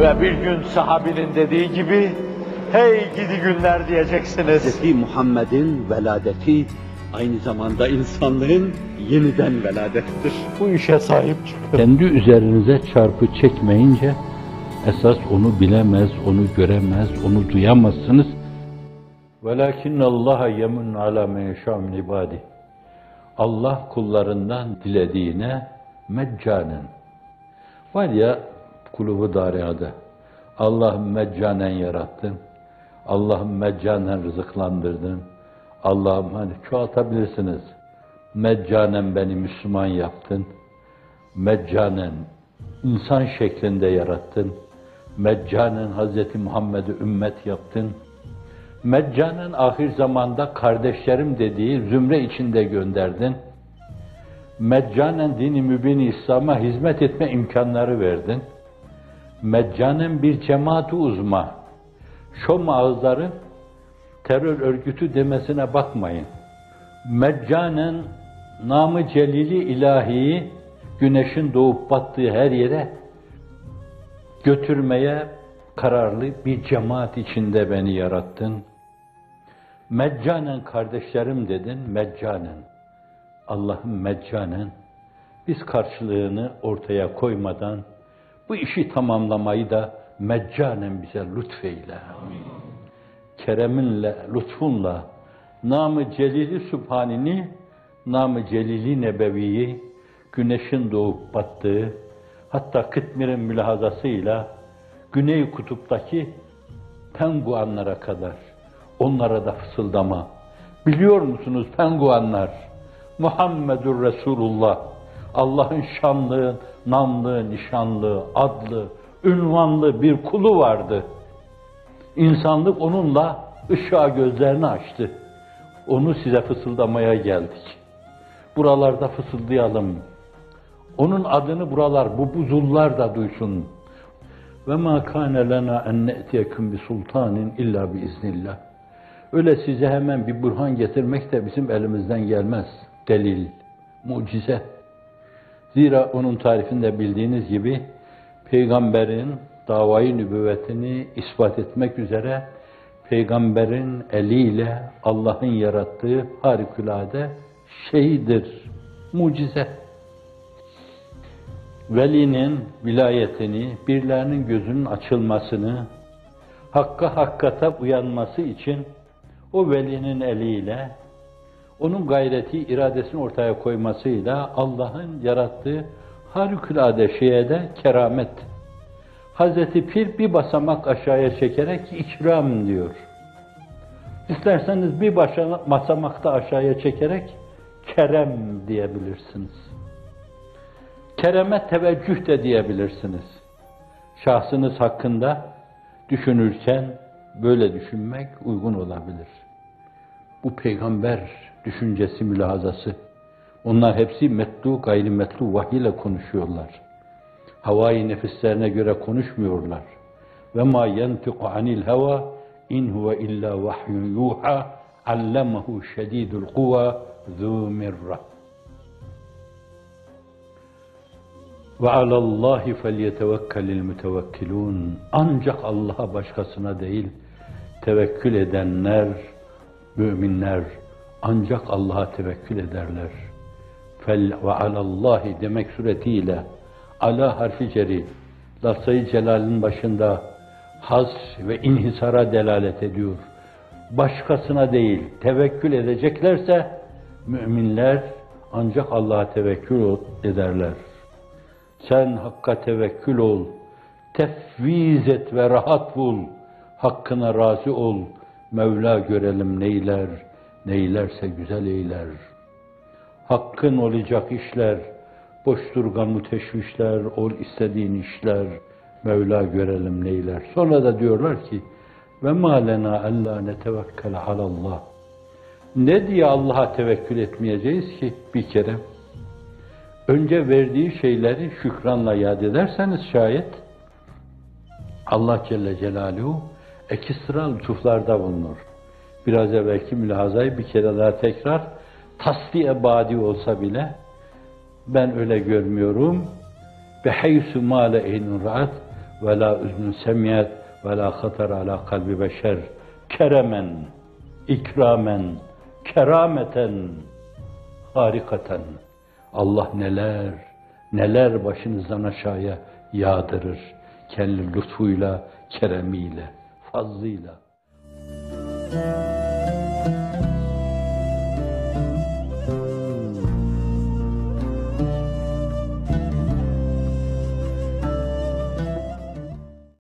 Ve bir gün sahabinin dediği gibi, hey gidi günler diyeceksiniz. Hz. Muhammed'in veladeti aynı zamanda insanlığın yeniden veladettir. Bu işe sahip çıkın. Kendi üzerinize çarpı çekmeyince esas onu bilemez, onu göremez, onu duyamazsınız. وَلَكِنَّ اللّٰهَ يَمُنْ عَلَى مَنْ يَشَاءُ مِنْ عِبَادِهِ Allah kullarından dilediğine meccanen. Var ya kulubu dariyada. Allah meccanen yarattın. Allah'ım meccanen rızıklandırdın. Allah'ım hani çoğaltabilirsiniz. Meccanen beni Müslüman yaptın. Meccanen insan şeklinde yarattın. Meccanen Hz. Muhammed'i ümmet yaptın. Meccanen ahir zamanda kardeşlerim dediği zümre içinde gönderdin. Meccanen dini mübin İslam'a hizmet etme imkanları verdin. Meccanen bir cemaat uzma, şom ağızları terör örgütü demesine bakmayın. Meccanen namı celili ilahiyi güneşin doğup battığı her yere götürmeye kararlı bir cemaat içinde beni yarattın. Meccanen kardeşlerim dedin, meccanen. Allah'ım meccanen biz karşılığını ortaya koymadan bu işi tamamlamayı da meccanen bize lütfeyle. Kereminle, lütfunla, namı celili sübhanini, namı celili nebeviyi, güneşin doğup battığı, hatta Kıtmir'in mülahazasıyla Güney Kutup'taki penguanlara kadar onlara da fısıldama. Biliyor musunuz penguanlar? Muhammedur Resulullah, Allah'ın şanlı, namlı, nişanlı, adlı, ünvanlı bir kulu vardı. İnsanlık onunla ışığa gözlerini açtı. Onu size fısıldamaya geldik. Buralarda fısıldayalım. Onun adını buralar, bu buzullar da duysun. Ve ma kana lena en ne'tiyekum bi sultanin illa bi iznillah. Öyle size hemen bir burhan getirmek de bizim elimizden gelmez. Delil, mucize. Zira onun tarifinde bildiğiniz gibi peygamberin davayı nübüvvetini ispat etmek üzere peygamberin eliyle Allah'ın yarattığı harikulade şeydir, mucize. Velinin vilayetini, birilerinin gözünün açılmasını, hakka hakkata uyanması için o velinin eliyle, onun gayreti, iradesini ortaya koymasıyla Allah'ın yarattığı harikulade şeye de keramet. Hazreti Pir bir basamak aşağıya çekerek ikram diyor. İsterseniz bir basamakta aşağıya çekerek kerem diyebilirsiniz. Kereme teveccüh de diyebilirsiniz. Şahsınız hakkında düşünürken böyle düşünmek uygun olabilir. Bu peygamber düşüncesi, mülahazası. Onlar hepsi metlu, gayrimetlu vahiy ile konuşuyorlar. Havai nefislerine göre konuşmuyorlar. Ve ma yentiqu anil heva in huve illa vahyun yuha allemahu şedidul kuva zu mirra. Ve alallahi felyetevekkelil mütevekkilun. Ancak Allah'a başkasına değil, tevekkül edenler, müminler ancak Allah'a tevekkül ederler. Fel ve alallahi demek suretiyle ala harfi ceri, lafzayı celalin başında has ve inhisara delalet ediyor. Başkasına değil, tevekkül edeceklerse müminler ancak Allah'a tevekkül ederler. Sen Hakk'a tevekkül ol, tefviz et ve rahat bul, Hakkına razı ol, Mevla görelim neyler, neylerse güzel eyler. Hakkın olacak işler, boş durgan müteşvişler, ol istediğin işler, Mevla görelim neyler. Sonra da diyorlar ki, ve ma lena alla netevekkele alallah. Ne diye Allah'a tevekkül etmeyeceğiz ki bir kere? önce verdiği şeyleri şükranla yad ederseniz şayet Allah Celle Celaluhu ekstra lütuflarda bulunur. Biraz evvelki mülahazayı bir kere daha tekrar tasdi ebadi olsa bile ben öyle görmüyorum. Beheysu male eynun rahat ve la üzün semiyet ve la hatar ala kalbi beşer keremen, ikramen, kerameten, harikaten. Allah neler, neler başınızdan aşağıya yağdırır. Kendi lütfuyla, keremiyle, fazlıyla. Thank you.